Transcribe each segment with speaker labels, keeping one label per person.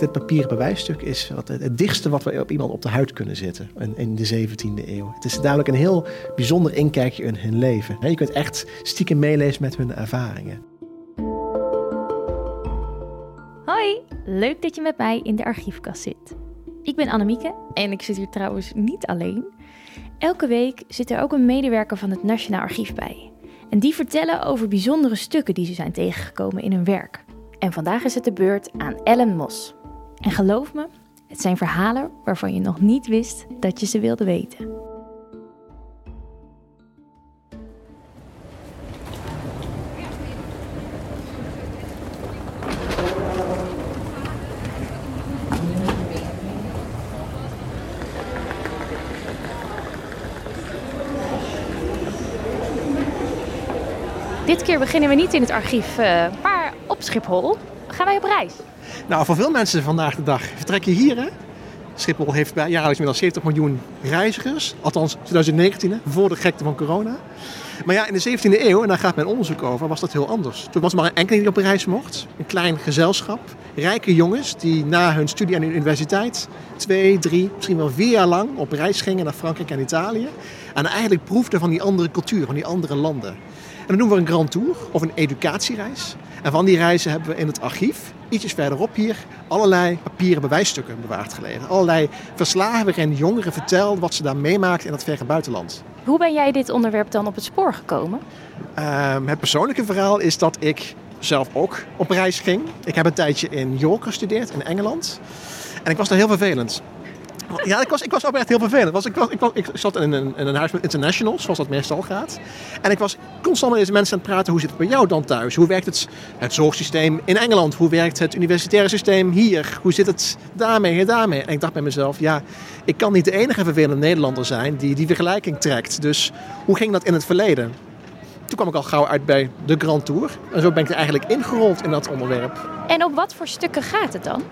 Speaker 1: Dit papieren bewijsstuk is wat, het dichtste wat we op iemand op de huid kunnen zetten in, in de 17e eeuw. Het is duidelijk een heel bijzonder inkijkje in hun leven. Je kunt echt stiekem meelezen met hun ervaringen.
Speaker 2: Hoi, leuk dat je met mij in de archiefkast zit. Ik ben Annemieke en ik zit hier trouwens niet alleen. Elke week zit er ook een medewerker van het Nationaal Archief bij. En die vertellen over bijzondere stukken die ze zijn tegengekomen in hun werk. En vandaag is het de beurt aan Ellen Mos. En geloof me, het zijn verhalen waarvan je nog niet wist dat je ze wilde weten. Dit keer beginnen we niet in het archief, uh, maar op Schiphol. Gaan wij op reis?
Speaker 1: Nou, voor veel mensen vandaag de dag vertrek je hier. Hè? Schiphol heeft bij jaarlijks meer dan 70 miljoen reizigers. Althans, 2019, voor de gekte van corona. Maar ja, in de 17e eeuw, en daar gaat mijn onderzoek over, was dat heel anders. Toen was maar een enkeling die op reis mocht. Een klein gezelschap. Rijke jongens die na hun studie aan de universiteit twee, drie, misschien wel vier jaar lang op reis gingen naar Frankrijk en Italië. En eigenlijk proefden van die andere cultuur, van die andere landen. En dat noemen we een grand tour of een educatiereis. En van die reizen hebben we in het archief, ietsjes verderop hier, allerlei papieren bewijsstukken bewaard gelegen. Allerlei verslagen waarin jongeren vertelden wat ze daar meemaakten in het verre buitenland.
Speaker 2: Hoe ben jij dit onderwerp dan op het spoor gekomen?
Speaker 1: Uh, het persoonlijke verhaal is dat ik zelf ook op reis ging. Ik heb een tijdje in York gestudeerd, in Engeland. En ik was daar heel vervelend. Ja, ik was, ik was oprecht heel vervelend. Was, ik, was, ik, was, ik zat in een, een huis met internationals, zoals dat meestal gaat. En ik was constant met deze mensen aan het praten. Hoe zit het bij jou dan thuis? Hoe werkt het, het zorgsysteem in Engeland? Hoe werkt het universitaire systeem hier? Hoe zit het daarmee en daarmee? En ik dacht bij mezelf, ja, ik kan niet de enige vervelende Nederlander zijn die die vergelijking trekt. Dus hoe ging dat in het verleden? Toen kwam ik al gauw uit bij de Grand Tour. En zo ben ik er eigenlijk ingerold in dat onderwerp.
Speaker 2: En op wat voor stukken gaat het dan?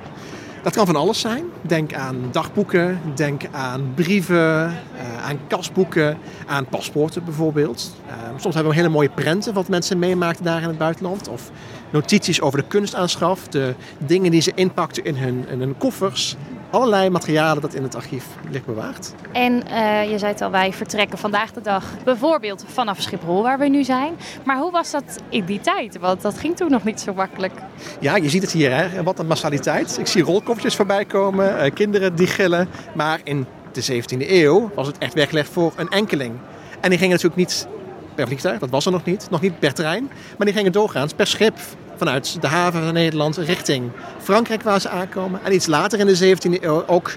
Speaker 1: Dat kan van alles zijn. Denk aan dagboeken, denk aan brieven, uh, aan kasboeken, aan paspoorten bijvoorbeeld. Uh, soms hebben we hele mooie prenten wat mensen meemaakten daar in het buitenland. Of notities over de kunstaanschaf, de dingen die ze inpakten in hun, in hun koffers allerlei materialen dat in het archief ligt bewaard.
Speaker 2: En uh, je zei het al, wij vertrekken vandaag de dag bijvoorbeeld vanaf Schiphol, waar we nu zijn. Maar hoe was dat in die tijd? Want dat ging toen nog niet zo makkelijk.
Speaker 1: Ja, je ziet het hier, hè? wat een massaliteit. Ik zie rolkoffertjes voorbij komen, uh, kinderen die gillen. Maar in de 17e eeuw was het echt weggelegd voor een enkeling. En die gingen natuurlijk niet per vliegtuig, dat was er nog niet, nog niet per trein. Maar die gingen doorgaans per schip vanuit de haven van Nederland richting Frankrijk waar ze aankomen. En iets later in de 17e eeuw ook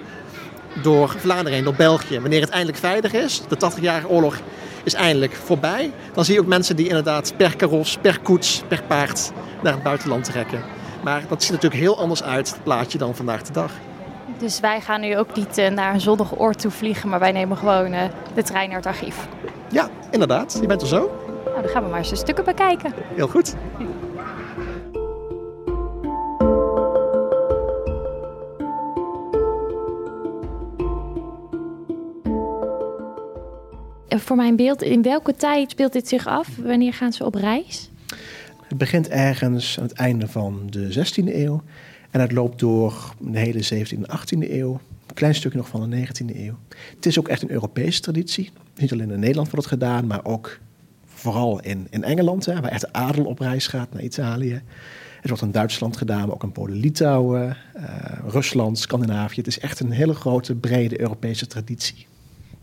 Speaker 1: door Vlaanderen heen, door België. Wanneer het eindelijk veilig is, de 80-jarige oorlog is eindelijk voorbij, dan zie je ook mensen die inderdaad per karos, per koets, per paard naar het buitenland trekken. Maar dat ziet natuurlijk heel anders uit, het plaatje, dan vandaag de dag.
Speaker 2: Dus wij gaan nu ook niet eh, naar een zonnig oord toe vliegen, maar wij nemen gewoon eh, de trein naar het archief.
Speaker 1: Ja, inderdaad. Je bent er zo.
Speaker 2: Nou, dan gaan we maar eens de stukken bekijken.
Speaker 1: Heel goed.
Speaker 2: Voor mijn beeld, in welke tijd speelt dit zich af? Wanneer gaan ze op reis?
Speaker 1: Het begint ergens aan het einde van de 16e eeuw. En het loopt door de hele 17e en 18e eeuw. Een klein stukje nog van de 19e eeuw. Het is ook echt een Europese traditie. Niet alleen in Nederland wordt het gedaan, maar ook vooral in, in Engeland, hè, waar echt de adel op reis gaat naar Italië. Het wordt in Duitsland gedaan, maar ook in Polen, Litouwen, uh, Rusland, Scandinavië. Het is echt een hele grote, brede Europese traditie.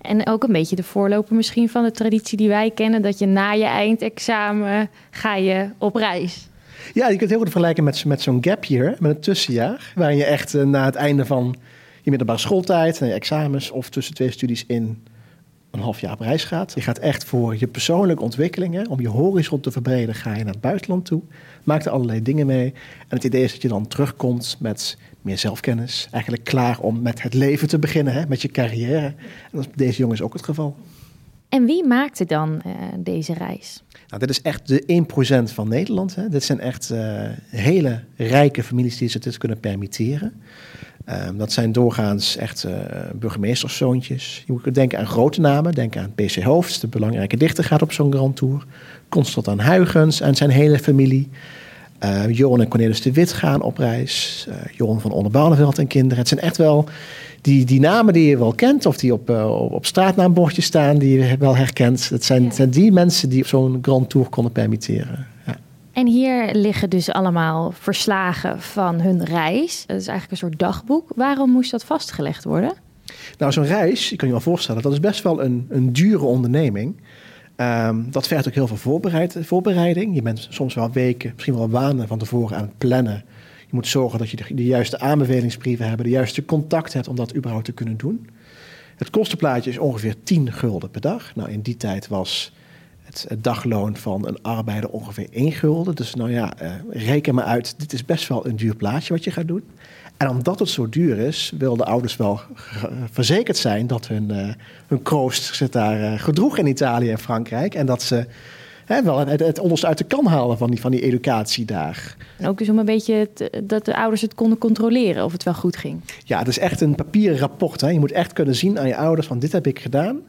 Speaker 2: En ook een beetje de voorloper misschien van de traditie die wij kennen, dat je na je eindexamen ga je op reis.
Speaker 1: Ja, je kunt het heel goed vergelijken met, met zo'n gap year, met een tussenjaar, waarin je echt uh, na het einde van je middelbare schooltijd, en je examens of tussen twee studies in een half jaar op reis gaat. Je gaat echt voor je persoonlijke ontwikkelingen, om je horizon te verbreden, ga je naar het buitenland toe. Maak er allerlei dingen mee. En het idee is dat je dan terugkomt met meer zelfkennis. Eigenlijk klaar om met het leven te beginnen, hè, met je carrière. En dat is deze jongens ook het geval.
Speaker 2: En wie maakte dan uh, deze reis?
Speaker 1: Nou, dit is echt de 1% van Nederland. Hè. Dit zijn echt uh, hele rijke families die zich dit kunnen permitteren. Um, dat zijn doorgaans echt uh, burgemeesterszoontjes. Je moet denken aan grote namen. Denk aan PC Hoofd, de belangrijke dichter, gaat op zo'n Grand Tour. Constant aan Huygens en zijn hele familie. Uh, Johan en Cornelis de Wit gaan op reis. Uh, Johan van Onderbouwenveld en kinderen. Het zijn echt wel die, die namen die je wel kent, of die op, uh, op straatnaambordjes staan, die je wel herkent. Het zijn, ja. zijn die mensen die op zo'n Grand Tour konden permitteren. Ja.
Speaker 2: En hier liggen dus allemaal verslagen van hun reis. Dat is eigenlijk een soort dagboek. Waarom moest dat vastgelegd worden?
Speaker 1: Nou, zo'n reis, je kan je wel voorstellen, dat is best wel een, een dure onderneming. Um, dat vergt ook heel veel voorbereid, voorbereiding. Je bent soms wel weken, misschien wel maanden van tevoren aan het plannen. Je moet zorgen dat je de, juiste aanbevelingsbrieven hebt, de juiste contact hebt om dat überhaupt te kunnen doen. Het kostenplaatje is ongeveer 10 gulden per dag. Nou, in die tijd was het, dagloon van een arbeider ongeveer 1 gulden. Dus nou ja, uh, reken maar uit, dit is best wel een duur plaatje wat je gaat doen. En omdat het zo duur is, wilden ouders wel verzekerd zijn dat hun, uh, hun kroost zich daar uh, gedroeg in Italië en Frankrijk. En dat ze hè, wel het, het onderste uit de kan halen van die, van die educatie daar.
Speaker 2: Ook dus om een beetje dat de ouders het konden controleren of het wel goed ging.
Speaker 1: Ja, het is echt een papieren rapport. Hè. Je moet echt kunnen zien aan je ouders van dit heb ik gedaan.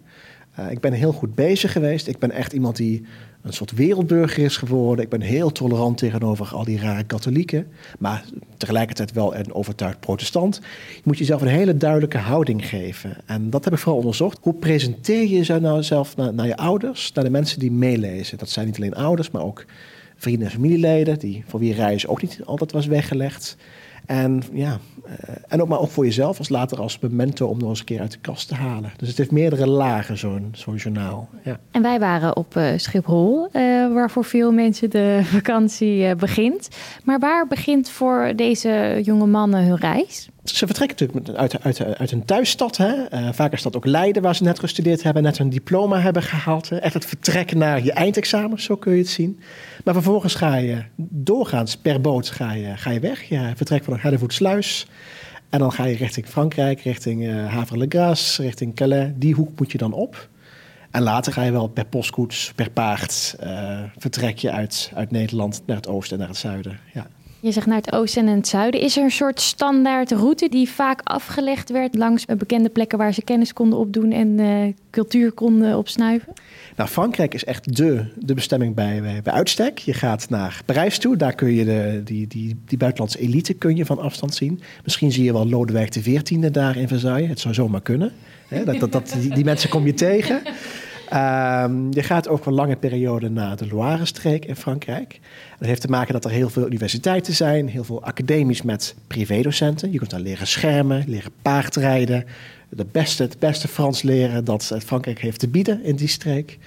Speaker 1: Uh, ik ben heel goed bezig geweest. Ik ben echt iemand die een soort wereldburger is geworden. Ik ben heel tolerant tegenover al die rare katholieken. Maar tegelijkertijd wel een overtuigd protestant. Je moet jezelf een hele duidelijke houding geven. En dat heb ik vooral onderzocht. Hoe presenteer je jezelf nou zelf naar, naar je ouders, naar de mensen die meelezen? Dat zijn niet alleen ouders, maar ook vrienden en familieleden. Die, voor wie reis ook niet altijd was weggelegd. En, ja, uh, en ook maar ook voor jezelf als later als memento om nog eens een keer uit de kast te halen. Dus het heeft meerdere lagen, zo'n zo'n journaal. Ja.
Speaker 2: En wij waren op uh, Schiphol, uh, waar voor veel mensen de vakantie begint. Maar waar begint voor deze jonge mannen hun reis?
Speaker 1: Ze vertrekken natuurlijk uit, uit, uit hun thuisstad. Hè? Uh, vaak is dat ook Leiden, waar ze net gestudeerd hebben, net hun diploma hebben gehaald. Echt het vertrekken naar je eindexamen, zo kun je het zien. Maar vervolgens ga je doorgaans per boot ga je, ga je weg. Je vertrekt van Hellevoetsluis. En dan ga je richting Frankrijk, richting uh, Havre-le-Grace, richting Calais. Die hoek moet je dan op. En later ga je wel per postkoets, per paard, uh, vertrek je uit, uit Nederland naar het oosten en naar het zuiden. Ja.
Speaker 2: Je zegt naar het oosten en het zuiden. Is er een soort standaard route die vaak afgelegd werd langs bekende plekken waar ze kennis konden opdoen en uh, cultuur konden opsnuiven?
Speaker 1: Nou, Frankrijk is echt de, de bestemming bij, bij uitstek. Je gaat naar Parijs toe, daar kun je de, die, die, die buitenlandse elite kun je van afstand zien. Misschien zie je wel Lodewijk XIV daar in Versailles. Het zou zomaar kunnen. Dat, dat, dat, die, die mensen kom je tegen. Um, je gaat ook voor lange periode naar de Loire-streek in Frankrijk. Dat heeft te maken dat er heel veel universiteiten zijn, heel veel academisch met privédocenten. Je kunt daar leren schermen, leren paardrijden, de beste, het beste Frans leren dat Frankrijk heeft te bieden in die streek.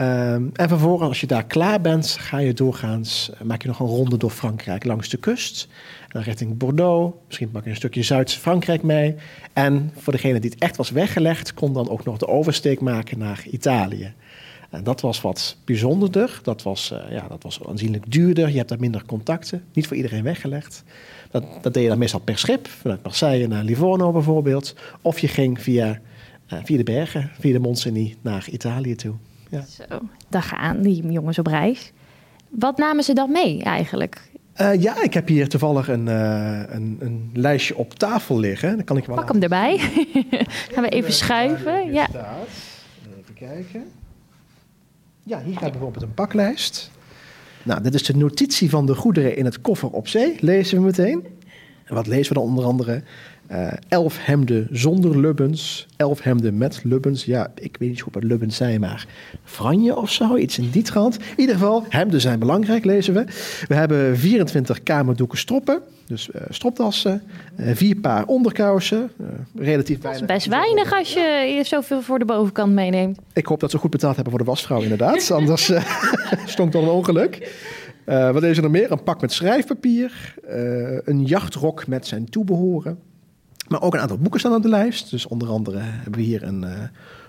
Speaker 1: Um, en vervolgens, als je daar klaar bent, ga je doorgaans, maak je nog een ronde door Frankrijk langs de kust. Dan richting Bordeaux, misschien pak je een stukje Zuid-Frankrijk mee. En voor degene die het echt was weggelegd, kon dan ook nog de oversteek maken naar Italië. En dat was wat bijzonderder. Dat was, uh, ja, dat was aanzienlijk duurder. Je hebt daar minder contacten. Niet voor iedereen weggelegd. Dat, dat deed je dan meestal per schip. Vanuit Marseille naar Livorno bijvoorbeeld. Of je ging via, uh, via de bergen, via de Montseny naar Italië toe. Ja.
Speaker 2: Zo, daar gaan die jongens op reis. Wat namen ze dan mee eigenlijk?
Speaker 1: Uh, ja, ik heb hier toevallig een, uh, een, een, lijstje op tafel liggen. Dan kan ik wel
Speaker 2: Pak hem erbij. Gaan we even schuiven. Ja.
Speaker 1: Staat. Even kijken. Ja, hier gaat bijvoorbeeld een paklijst. Nou, dit is de notitie van de goederen in het koffer op zee. Lezen we meteen. En wat lezen we dan onder andere? Uh, elf hemden zonder lubbens, elf hemden met lubbens. Ja, ik weet niet goed wat lubbens zijn, maar franje of zo, iets in die trant. In ieder geval, hemden zijn belangrijk, lezen we. We hebben 24 kamerdoeken stroppen, dus uh, stropdassen, uh, vier paar onderkousen, relatief
Speaker 2: weinig. Dat is best weinig als je zoveel voor de bovenkant meeneemt.
Speaker 1: Ik hoop dat ze goed betaald hebben voor de wasvrouw, inderdaad. Anders stond dan een ongeluk. Wat is er nog meer? Een pak met schrijfpapier, een jachtrok met zijn toebehoren. Maar ook een aantal boeken staan op de lijst. Dus onder andere hebben we hier een, uh,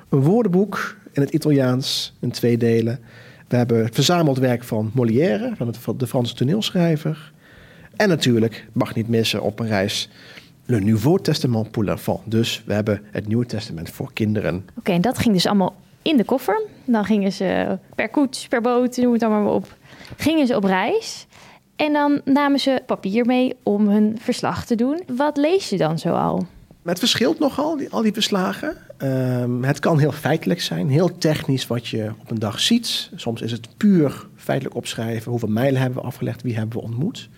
Speaker 1: een woordenboek in het Italiaans, in twee delen. We hebben het verzameld werk van Molière, van, de Franse toneelschrijver. En natuurlijk, mag niet missen op een reis, Le Nouveau Testament pour l'enfant. Dus we hebben het Nieuwe Testament voor kinderen.
Speaker 2: Oké, en dat ging dus allemaal in de koffer. Dan gingen ze per koets, per boot, noem het allemaal maar op gingen ze op reis. En dan namen ze papier mee om hun verslag te doen. Wat lees je dan zoal?
Speaker 1: Het verschilt nogal, die, al die verslagen. Ehm, het kan heel feitelijk zijn, heel technisch wat je op een dag ziet. Soms is het puur feitelijk opschrijven. Hoeveel mijlen hebben we afgelegd, wie hebben we ontmoet.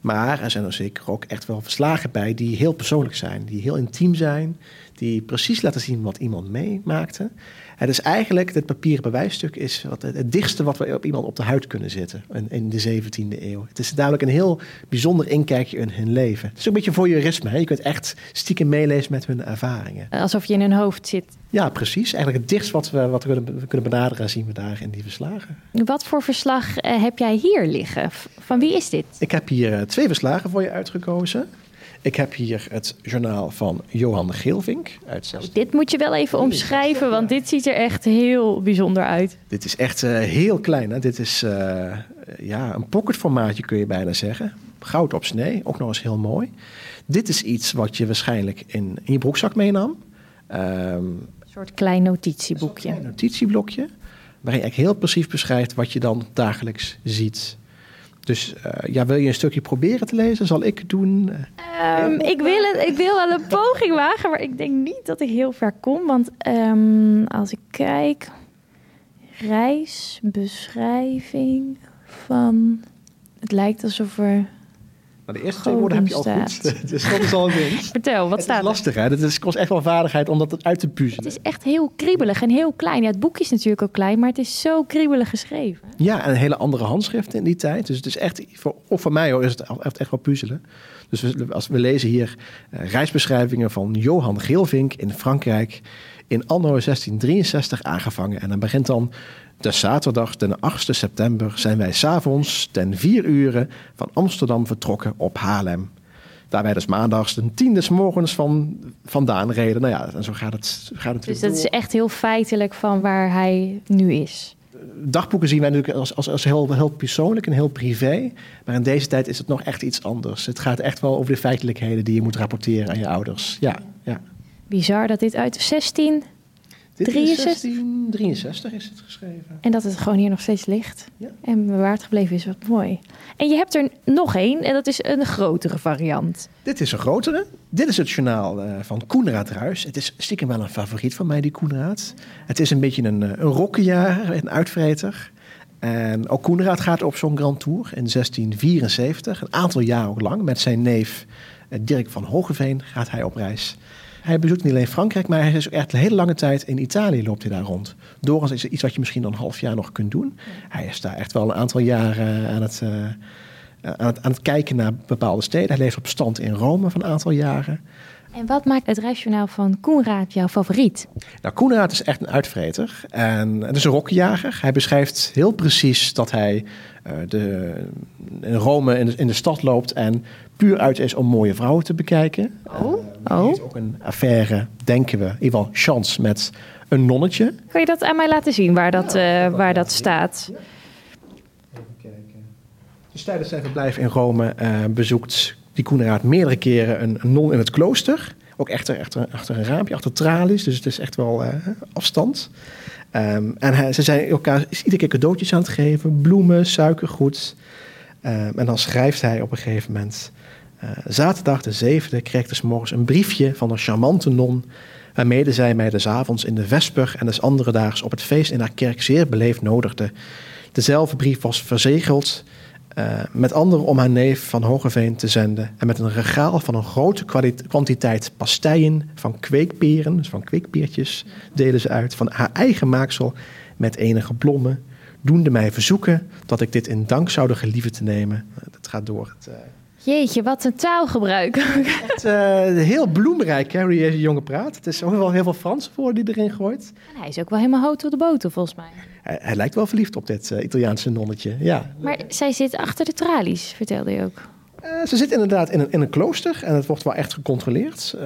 Speaker 1: Maar er zijn er zeker ook echt wel verslagen bij die heel persoonlijk zijn, die heel intiem zijn, die precies laten zien wat iemand meemaakte. Het is eigenlijk, dit papieren bewijsstuk is wat, het dichtste wat we op iemand op de huid kunnen zetten in, in de 17e eeuw. Het is duidelijk een heel bijzonder inkijkje in hun leven. Het is ook een beetje voor jurisme. Hè? Je kunt echt stiekem meelezen met hun ervaringen.
Speaker 2: Alsof je in hun hoofd zit.
Speaker 1: Ja, precies. Eigenlijk het dichtst wat we, wat we kunnen, kunnen benaderen zien we daar in die verslagen.
Speaker 2: Wat voor verslag uh, heb jij hier liggen? Van wie is dit?
Speaker 1: Ik heb hier uh, twee verslagen voor je uitgekozen. Ik heb hier het journaal van Johan Geelvink uit 16...
Speaker 2: Dit moet je wel even omschrijven, want dit ziet er echt heel bijzonder uit.
Speaker 1: Dit is echt uh, heel klein. Hè? Dit is uh, ja, een pocketformaatje kun je bijna zeggen. Goud op snee, ook nog eens heel mooi. Dit is iets wat je waarschijnlijk in, in je broekzak meenam.
Speaker 2: Um, een soort klein notitieboekje.
Speaker 1: Een klein notitieblokje, waarin je eigenlijk heel precies beschrijft wat je dan dagelijks ziet. Dus uh, ja, wil je een stukje proberen te lezen? Zal ik het doen?
Speaker 2: Um, ik, wil het, ik wil wel een poging wagen, maar ik denk niet dat ik heel ver kom. Want um, als ik kijk, reisbeschrijving van... Het lijkt alsof er...
Speaker 1: Nou, de eerste twee woorden heb je al goed. dus dat is al een winst.
Speaker 2: Vertel, wat
Speaker 1: het
Speaker 2: staat
Speaker 1: is lastig, hè? Het is, kost echt wel vaardigheid om dat uit te puzzelen.
Speaker 2: Het is echt heel kriebelig en heel klein. Ja, het boekje is natuurlijk ook klein, maar het is zo kriebelig geschreven.
Speaker 1: Ja, en een hele andere handschrift in die tijd. Dus het is echt, voor, of voor mij hoor, is het echt, echt wel puzzelen. Dus we, als we lezen hier uh, reisbeschrijvingen van Johan Geelvink in Frankrijk in anno 1663 aangevangen. En dan begint dan de zaterdag, den 8 september, zijn wij s'avonds ten vier uren van Amsterdam vertrokken op Haarlem. Daar wij dus maandags ten tien des morgens van, vandaan reden. Nou ja, en zo gaat het, gaat het
Speaker 2: Dus dat door. is echt heel feitelijk van waar hij nu is.
Speaker 1: Dagboeken zien wij natuurlijk als, als, als heel, heel persoonlijk en heel privé. Maar in deze tijd is het nog echt iets anders. Het gaat echt wel over de feitelijkheden die je moet rapporteren aan je ouders. Ja, ja.
Speaker 2: Bizar dat dit uit 16
Speaker 1: dit 63? 63 is het geschreven.
Speaker 2: En dat het gewoon hier nog steeds ligt. Ja. En bewaard gebleven is, wat mooi. En je hebt er nog één, en dat is een grotere variant.
Speaker 1: Dit is een grotere. Dit is het journaal uh, van Koenraad Ruis. Het is stiekem wel een favoriet van mij, die Koenraad. Het is een beetje een, een rokkenjaar, een uitvreter. En ook Koenraad gaat op zo'n Grand Tour in 1674. Een aantal jaar ook lang. Met zijn neef Dirk van Hogeveen gaat hij op reis. Hij bezoekt niet alleen Frankrijk, maar hij is ook echt een hele lange tijd in Italië loopt hij daar rond. Doorgaans is iets wat je misschien dan een half jaar nog kunt doen. Hij is daar echt wel een aantal jaren aan het, uh, aan het, aan het kijken naar bepaalde steden. Hij leeft op stand in Rome van een aantal jaren.
Speaker 2: En wat maakt het reisjournaal van Koenraad jouw favoriet?
Speaker 1: Nou, Koenraad is echt een uitvreter en het is een rokkenjager. Hij beschrijft heel precies dat hij uh, de, in Rome in de, in de, stad loopt en puur uit is om mooie vrouwen te bekijken.
Speaker 2: Oh, oh.
Speaker 1: is ook een affaire, denken we, in ieder geval chance met een nonnetje.
Speaker 2: Kan je dat aan mij laten zien waar dat, uh, waar dat staat?
Speaker 1: Even kijken. Dus tijdens zijn verblijf in Rome bezoekt die Koenraad meerdere keren een, een, non in het klooster. Ook echt achter, achter een raampje, achter tralies. Dus het is echt wel uh, afstand. Um, en hij, ze zijn elkaar iedere keer cadeautjes aan het geven. Bloemen, suikergoed. Um, en dan schrijft hij op een gegeven moment... Uh, zaterdag de zevende kreeg ik dus morgens een briefje van een charmante non... waarmede zij mij des avonds in de vesper en des andere daags op het feest in haar kerk zeer beleefd nodigde. Dezelfde brief was verzegeld... Uh, met anderen om haar neef van Hogeveen te zenden. En met een regaal van een grote kwantiteit pasteien van kweekperen, dus van kweekpeertjes, delen ze uit. Van haar eigen maaksel met enige blommen. Doende mij verzoeken dat ik dit in dank zou gelieven te nemen. Dat gaat door het.
Speaker 2: Jeetje, wat een taalgebruik.
Speaker 1: Echt uh, heel bloemrijk, hè, hoe deze jongen praat. Het is ook wel heel veel Franse woorden die erin gooit.
Speaker 2: En hij is ook wel helemaal hout op de boter, volgens mij.
Speaker 1: Hij, hij, lijkt wel verliefd op dit uh, Italiaanse nonnetje, ja.
Speaker 2: Maar zij zit achter de tralies, vertelde je ook.
Speaker 1: Uh, ze zit inderdaad in een, in een klooster en het wordt wel echt gecontroleerd. Uh,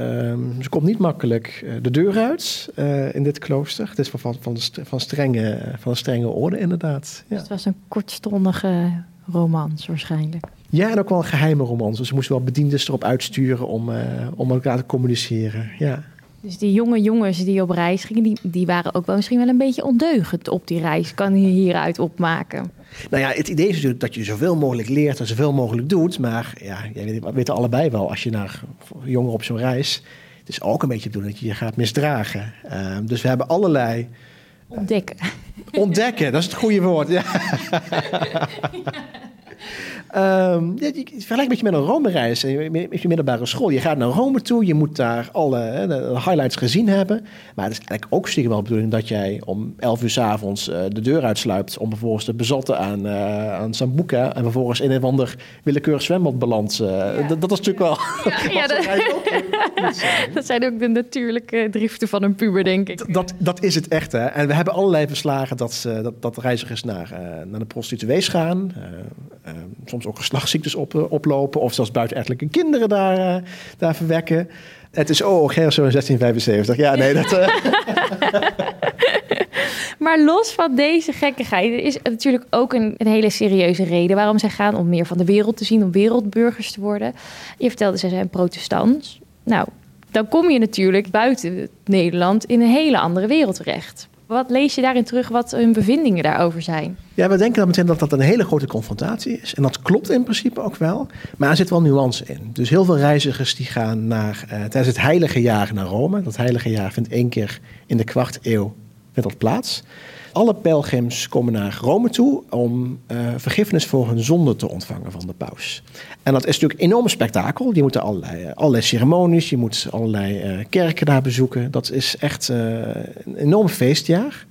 Speaker 1: ze komt niet makkelijk de deur uit in dit klooster. Het is van, van, de, van, strenge, van strenge orde, inderdaad. Ja.
Speaker 2: Dus het was een kortstondige romans waarschijnlijk.
Speaker 1: Ja, en ook wel een geheime romans. Dus ze moesten wel bediendes erop uitsturen om, uh, om elkaar te communiceren. Ja.
Speaker 2: Dus die jonge jongens die op reis gingen, die, die waren ook wel misschien wel een beetje ondeugend op die reis. Kan je hieruit opmaken?
Speaker 1: Nou ja, het idee is natuurlijk dat je zoveel mogelijk leert en zoveel mogelijk doet. Maar ja, jij weet, weten allebei wel, als je naar jongeren op zo'n reis... Het is ook een beetje bedoeling dat je je gaat misdragen. Ehm, dus we hebben allerlei...
Speaker 2: Ontdekken.
Speaker 1: Ontdekken, dat is het goede woord. Ja. Ja, je vergelijk een beetje met een Rome-reis, met je middelbare school. Je gaat naar Rome toe, je moet daar alle hè, de highlights gezien hebben. Maar het is eigenlijk ook stiekem wel de bedoeling dat jij om 11 uur s avonds uh, de deur uitsluipt... om vervolgens te bezotten aan, uh, aan Sambuca... en vervolgens in een of ander willekeurig zwembad belandt. Uh, ja. dat, is natuurlijk wel... Ja, ja
Speaker 2: dat, dat, zijn ook de natuurlijke driften van een puber, denk ik.
Speaker 1: Dat, dat is het echt, hè. En we hebben allerlei verslagen dat, dat, dat reizigers naar, naar de prostituees gaan... soms ook geslachtsziektes op, eh, oplopen of zelfs buitenechtelijke kinderen daar, uh, daar verwekken. Het is, oh, Gerso in 1675. Ja, nee, dat... Uh...
Speaker 2: maar los van deze gekkigheid, er is natuurlijk ook een, een, hele serieuze reden waarom zij gaan om meer van de wereld te zien, om wereldburgers te worden. Je vertelde, zij zijn protestants. Nou, dan kom je natuurlijk buiten Nederland in een hele andere wereld terecht. Wat lees je daarin terug wat hun bevindingen daarover zijn?
Speaker 1: Ja, we denken dan meteen dat dat een hele grote confrontatie is. En dat klopt in principe ook wel. Maar er zit wel nuance in. Dus heel veel reizigers die gaan naar, uh, tijdens het heilige jaar naar Rome. Dat heilige jaar vindt één keer in de kwart eeuw vindt dat plaats. Alle pelgrims komen naar Rome toe om uh, vergiffenis voor hun zonde te ontvangen van de paus. En dat is natuurlijk een enorm spektakel. Je moet er allerlei, eh, allerlei ceremonies, je moet allerlei uh, kerken daar bezoeken. Dat is echt uh, een enorm feestjaar.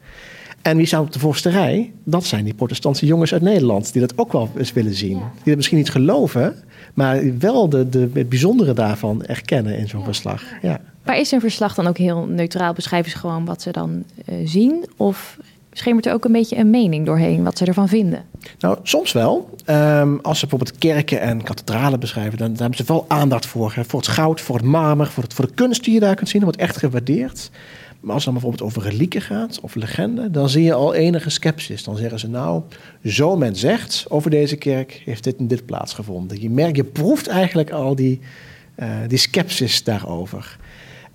Speaker 1: En wie staat op de voorste rij? Dat zijn die protestantse jongens uit Nederland, die dat ook wel eens willen zien. Die dat misschien niet geloven, maar wel de, de, het bijzondere daarvan erkennen in zo'n verslag. Ja.
Speaker 2: Maar is een verslag dan ook heel neutraal? Beschrijven ze gewoon wat ze dan uh, zien? Of schemert er ook een beetje een mening doorheen wat ze ervan vinden?
Speaker 1: Nou, soms wel. Um, als ze bijvoorbeeld kerken en kathedralen beschrijven, dan, dan hebben ze wel aandacht voor. Hè, voor het goud, voor het marmer, voor, het, de kunst die je daar kunt zien. Dat wordt echt gewaardeerd. Maar als het dan bijvoorbeeld over relieken gaat of legenden, dan zie je al enige sceptisch. Dan zeggen ze nou, zo men zegt over deze kerk, heeft dit en dit plaatsgevonden. Je merkt, je proeft eigenlijk al die, uh, die sceptisch daarover.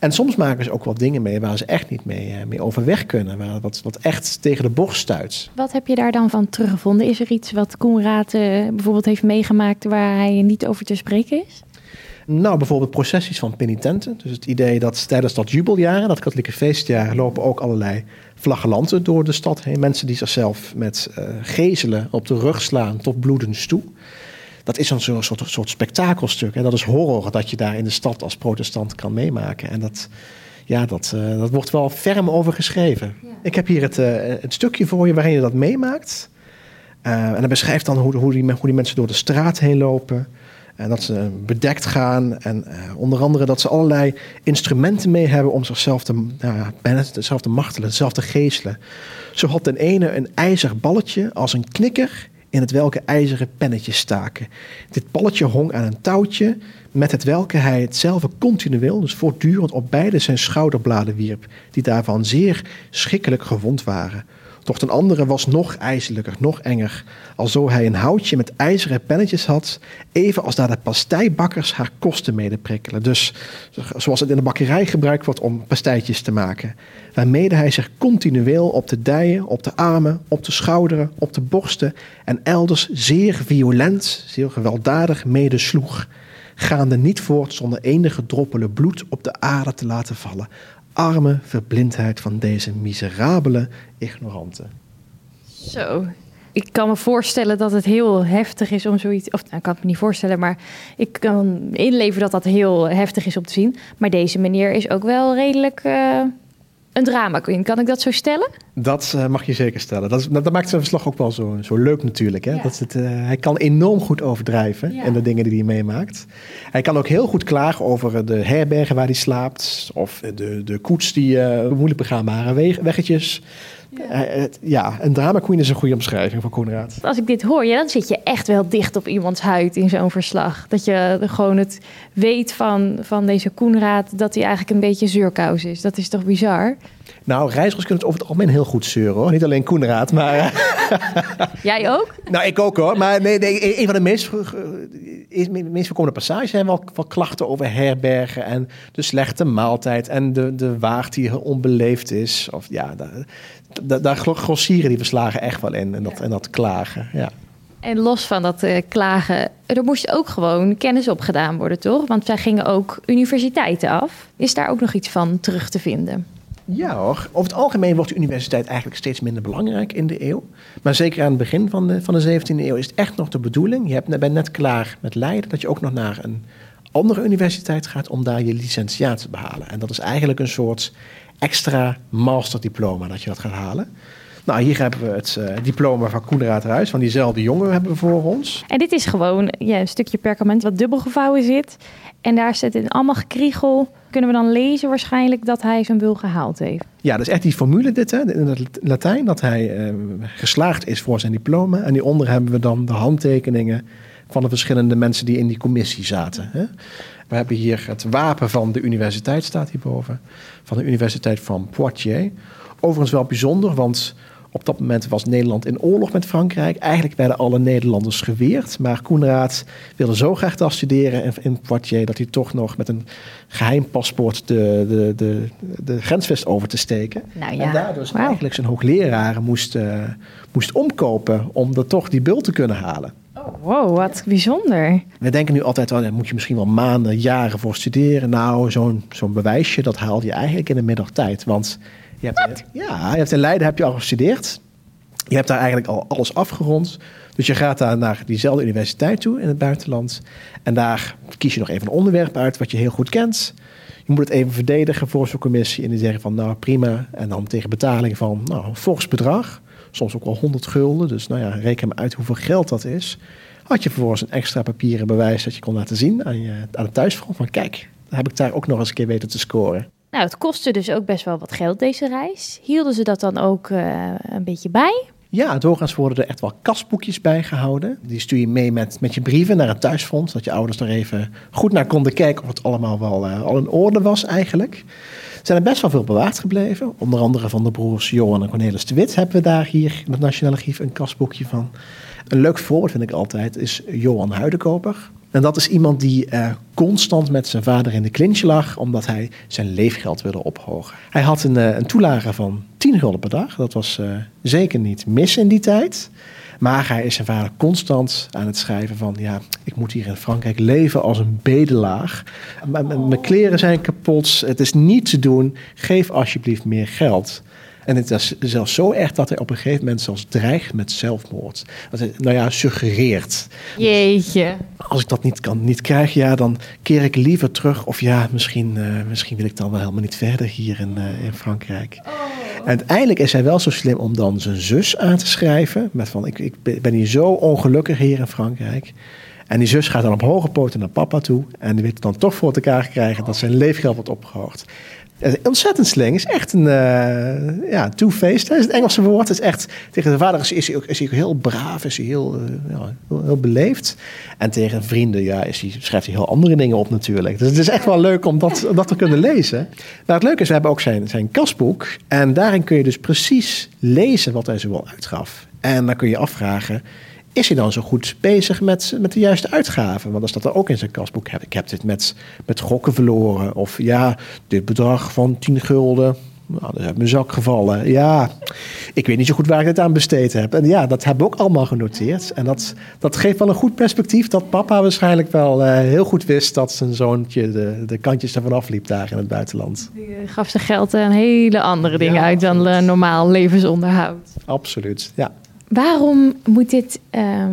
Speaker 1: En soms maken ze ook wel dingen mee waar ze echt niet mee, uh, mee overweg kunnen. Waar wat, wat echt tegen de borst stuit.
Speaker 2: Wat heb je daar dan van teruggevonden? Is er iets wat Koenraad uh, bijvoorbeeld heeft meegemaakt waar hij niet over te spreken is?
Speaker 1: Nou, bijvoorbeeld processies van penitenten. Dus het idee dat tijdens dat jubeljaar, dat katholieke feestjaar, lopen ook allerlei flagellanten door de stad heen. Mensen die zichzelf met uh, gezelen op de rug slaan tot bloedens toe. Dat is een soort, soort, soort spektakelstuk. En dat is horror dat je daar in de stad als protestant kan meemaken. En dat, ja, dat, uh, dat wordt wel ferm over geschreven. Ja. Ik heb hier het, uh, het stukje voor je waarin je dat meemaakt. en dan beschrijft dan hoe, hoe, die, hoe die mensen door de straat heen lopen. En dat ze bedekt gaan. En onder andere dat ze allerlei instrumenten mee hebben om zichzelf te, nou ja, bijna zichzelf te martelen, zichzelf te geestelen. Zo had ten ene een ijzer balletje als een knikker in het welke ijzeren pennetjes staken. Dit balletje hong aan een touwtje met het welke hij hetzelfde continueel, dus voortdurend op beide zijn schouderbladen wierp, die daarvan zeer schrikkelijk gewond waren. Doch ten andere was nog ijzelijker, nog enger, alzo hij een houtje met ijzeren pennetjes had, even als daar de pasteibakkers haar kosten mede prikkelen. Dus zoals het in de bakkerij gebruikt wordt om pastijtjes te maken. Waarmede hij zich continueel op de dijen, op de armen, op de schouderen, op de borsten en elders zeer violent, zeer gewelddadig mede sloeg gaande niet voort zonder enige droppelen bloed op de aarde te laten vallen, arme verblindheid van deze miserabele ignoranten.
Speaker 2: Zo. Ik kan me voorstellen dat het heel heftig is om zoiets. Of nou, ik kan het me niet voorstellen, maar ik kan inleven dat dat heel heftig is om te zien. Maar deze meneer is ook wel redelijk. Uh, een drama queen. Kan ik dat zo stellen?
Speaker 1: Dat uh, mag je zeker stellen. Dat, is, dat, maakt zijn verslag ook wel zo, zo leuk natuurlijk. Hè? Ja. Dat het, uh, hij kan enorm goed overdrijven ja. in de dingen die hij meemaakt. Hij kan ook heel goed klagen over de herbergen waar hij slaapt. Of de, de koets die uh, moeilijk begaanbare weg, weggetjes. Ja. ja, een drama queen is een goede omschrijving van Koenraad.
Speaker 2: Als ik dit hoor, ja, dan zit je echt wel dicht op iemands huid in zo'n verslag. Dat je gewoon het weet van, van deze Koenraad dat hij eigenlijk een beetje zeurkous is. Dat is toch bizar?
Speaker 1: Nou, reizigers kunnen het over het algemeen heel goed zeuren hoor. Niet alleen Koenraad, maar...
Speaker 2: Jij ook?
Speaker 1: Nou, ik ook hoor. Maar nee, nee, een van de meest, meest voorkomende passages zijn wel, wel klachten over herbergen en de slechte maaltijd en de, de waard die onbeleefd is. Of ja, daar, daar, daar grossieren die verslagen echt wel in en dat, en dat klagen. Ja.
Speaker 2: En los van dat uh, klagen, er moest ook gewoon kennis opgedaan worden, toch? Want zij gingen ook universiteiten af. Is daar ook nog iets van terug te vinden?
Speaker 1: Ja hoor, over het algemeen wordt de universiteit eigenlijk steeds minder belangrijk in de eeuw. Maar zeker aan het begin van de, van de 17e eeuw is het echt nog de bedoeling. Je hebt, bent net klaar met Leiden, dat je ook nog naar een andere universiteit gaat om daar je licentiaat te behalen. En dat is eigenlijk een soort extra masterdiploma dat je dat gaat halen. Nou, hier hebben we het uh, diploma van Koenraad Ruis, van diezelfde jongen hebben we voor ons.
Speaker 2: En dit is gewoon ja, een stukje perkament wat dubbel gevouwen zit. En daar zit in allemaal gekriegel. Kunnen we dan lezen waarschijnlijk dat hij zijn bul gehaald heeft?
Speaker 1: Ja, dat is echt die formule dit, hè, in het Latijn, dat hij uh, geslaagd is voor zijn diploma. En hieronder hebben we dan de handtekeningen van de verschillende mensen die in die commissie zaten. Hè. We hebben hier het wapen van de universiteit, staat hierboven. Van de Universiteit van Poitiers. Overigens wel bijzonder, want op dat moment was Nederland in oorlog met Frankrijk. Eigenlijk werden alle Nederlanders geweerd. Maar Koenraad wilde zo graag daar studeren in Poitiers... dat hij toch nog met een geheim paspoort de, de, de, de grens wist over te steken.
Speaker 2: Nou ja.
Speaker 1: En daardoor wow. eigenlijk zijn hoogleraren moest, uh, moest omkopen... om er toch die bul te kunnen halen.
Speaker 2: Oh, wow, wat bijzonder.
Speaker 1: We denken nu altijd, wel, daar moet je misschien wel maanden, jaren voor studeren. Nou, zo'n zo'n bewijsje, dat haal je eigenlijk in de middagtijd. Want je hebt, ja, je hebt in Leiden heb je al gestudeerd. Je hebt daar eigenlijk al alles afgerond. Dus je gaat daar naar diezelfde universiteit toe in het buitenland. En daar kies je nog even een onderwerp uit wat je heel goed kent. Je moet het even verdedigen voor zo'n commissie. En die zeggen van nou prima. En dan tegen betaling van nou, een fors bedrag. Soms ook wel 100 gulden. Dus nou ja, reken maar uit hoeveel geld dat is. Had je vervolgens een extra papieren bewijs dat je kon laten zien aan, je, aan het thuisfront. Van kijk, dan heb ik daar ook nog eens een keer weten te scoren.
Speaker 2: Nou, het kostte dus ook best wel wat geld deze reis. Hielden ze dat dan ook uh, een beetje bij?
Speaker 1: Ja, doorgaans worden er echt wel kasboekjes bijgehouden. Die stuur je mee met, met je brieven naar het thuisfront. Dat je ouders er even goed naar konden kijken of het allemaal wel uh, al in orde was eigenlijk. Er zijn er best wel veel bewaard gebleven. Onder andere van de broers Johan en Cornelis de Wit hebben we daar hier in het Nationale Archief een kasboekje van. Een leuk voorbeeld vind ik altijd is Johan Huidenkoper. En dat is iemand die uh, constant met zijn vader in de clinch lag, omdat hij zijn leefgeld wilde ophogen. Hij had een, uh, een toelage van 10 gulden per dag. Dat was uh, zeker niet mis in die tijd. Maar hij is zijn vader constant aan het schrijven van... ja, ik moet hier in Frankrijk leven als een bedelaar. Mijn kleren zijn kapot, het is niet te doen. Geef alsjeblieft meer geld. En het is zelfs zo erg dat hij op een gegeven moment zelfs dreigt met zelfmoord. Dat hij, nou ja, suggereert.
Speaker 2: Jeetje.
Speaker 1: Als ik dat niet kan, niet krijg, ja, dan keer ik liever terug. Of ja, misschien, uh, misschien wil ik dan wel helemaal niet verder hier in, uh, in Frankrijk. Oh. En uiteindelijk is hij wel zo slim om dan zijn zus aan te schrijven. Met van, ik, ik ben hier zo ongelukkig hier in Frankrijk. En die zus gaat dan op hoge poten naar papa toe. En die weet dan toch voor elkaar krijgen dat zijn leefgeld wordt opgehoogd ontzettend sling. Is echt een uh, ja, two-faced. Dat is het Engelse woord. is echt, tegen de vader is, hij, ook, is hij heel braaf, is hij heel, uh, ja, heel, beleefd. En tegen vrienden ja, is hij, schrijft hij heel andere dingen op natuurlijk. Dus het is echt wel leuk om dat, dat te kunnen lezen. Maar het leuke is, we hebben ook zijn, zijn kasboek. En daarin kun je dus precies lezen wat hij zoal uitgaf. En dan kun je afvragen is hij dan zo goed bezig met, met de juiste uitgaven? Want dan staat er ook in zijn kasboek. Ik heb dit met, met gokken verloren. Of ja, dit bedrag van 10 gulden. Nou, dat is uit mijn zak gevallen. Ja, ik weet niet zo goed waar ik het aan besteed heb. En ja, dat hebben we ook allemaal genoteerd. En dat, dat geeft wel een goed perspectief dat papa waarschijnlijk wel uh, heel goed wist dat zijn zoontje de, de kantjes ervan afliep daar in het buitenland.
Speaker 2: Die eh, gaf zijn geld aan hele andere dingen ja, uit dan uh, normaal levensonderhoud.
Speaker 1: Absoluut, ja.
Speaker 2: Waarom moet dit uh,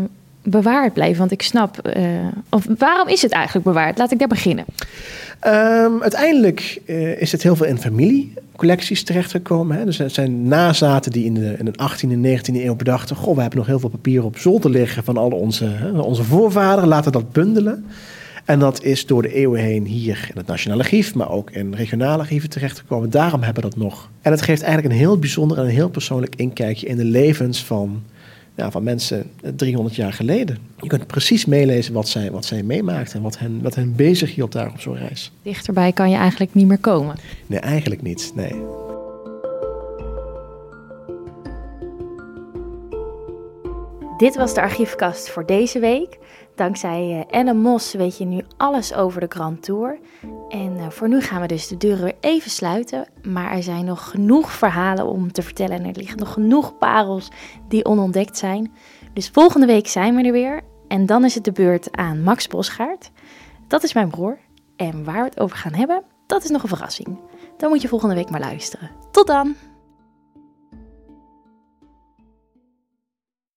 Speaker 2: bewaard blijven? Want ik snap. Uh, of waarom is het eigenlijk bewaard? Laat ik daar beginnen.
Speaker 1: Um, uiteindelijk uh, is het heel veel in familiecollecties terechtgekomen. Hè. Dus er zijn nazaten die in de, in de 18e en 19e eeuw bedachten: Goh, we hebben nog heel veel papier op zolder liggen van al onze, onze voorvaderen. Laten we dat bundelen. En dat is door de eeuwen heen hier in het Nationale Archief, maar ook in regionale archieven terechtgekomen. Daarom hebben we dat nog. En het geeft eigenlijk een heel bijzonder en een heel persoonlijk inkijkje in de levens van, ja, van mensen 300 jaar geleden. Je kunt precies meelezen wat zij, wat zij meemaakten en wat hen, wat hen bezig hield daar op zo'n reis.
Speaker 2: Dichterbij kan je eigenlijk niet meer komen.
Speaker 1: Nee, eigenlijk niet. Nee.
Speaker 2: Dit was de archiefkast voor deze week. Dankzij Ellen Mos weet je nu alles over de Grand Tour. En uh, voor nu gaan we dus de deuren weer even sluiten. Maar er zijn nog genoeg verhalen om te vertellen. En er liggen nog genoeg parels die onontdekt zijn. Dus volgende week zijn we er weer. En dan is het de beurt aan Max Bosgaard. Dat is mijn broer. En waar we het over gaan hebben, dat is nog een verrassing. Dan moet je volgende week maar luisteren. Tot dan!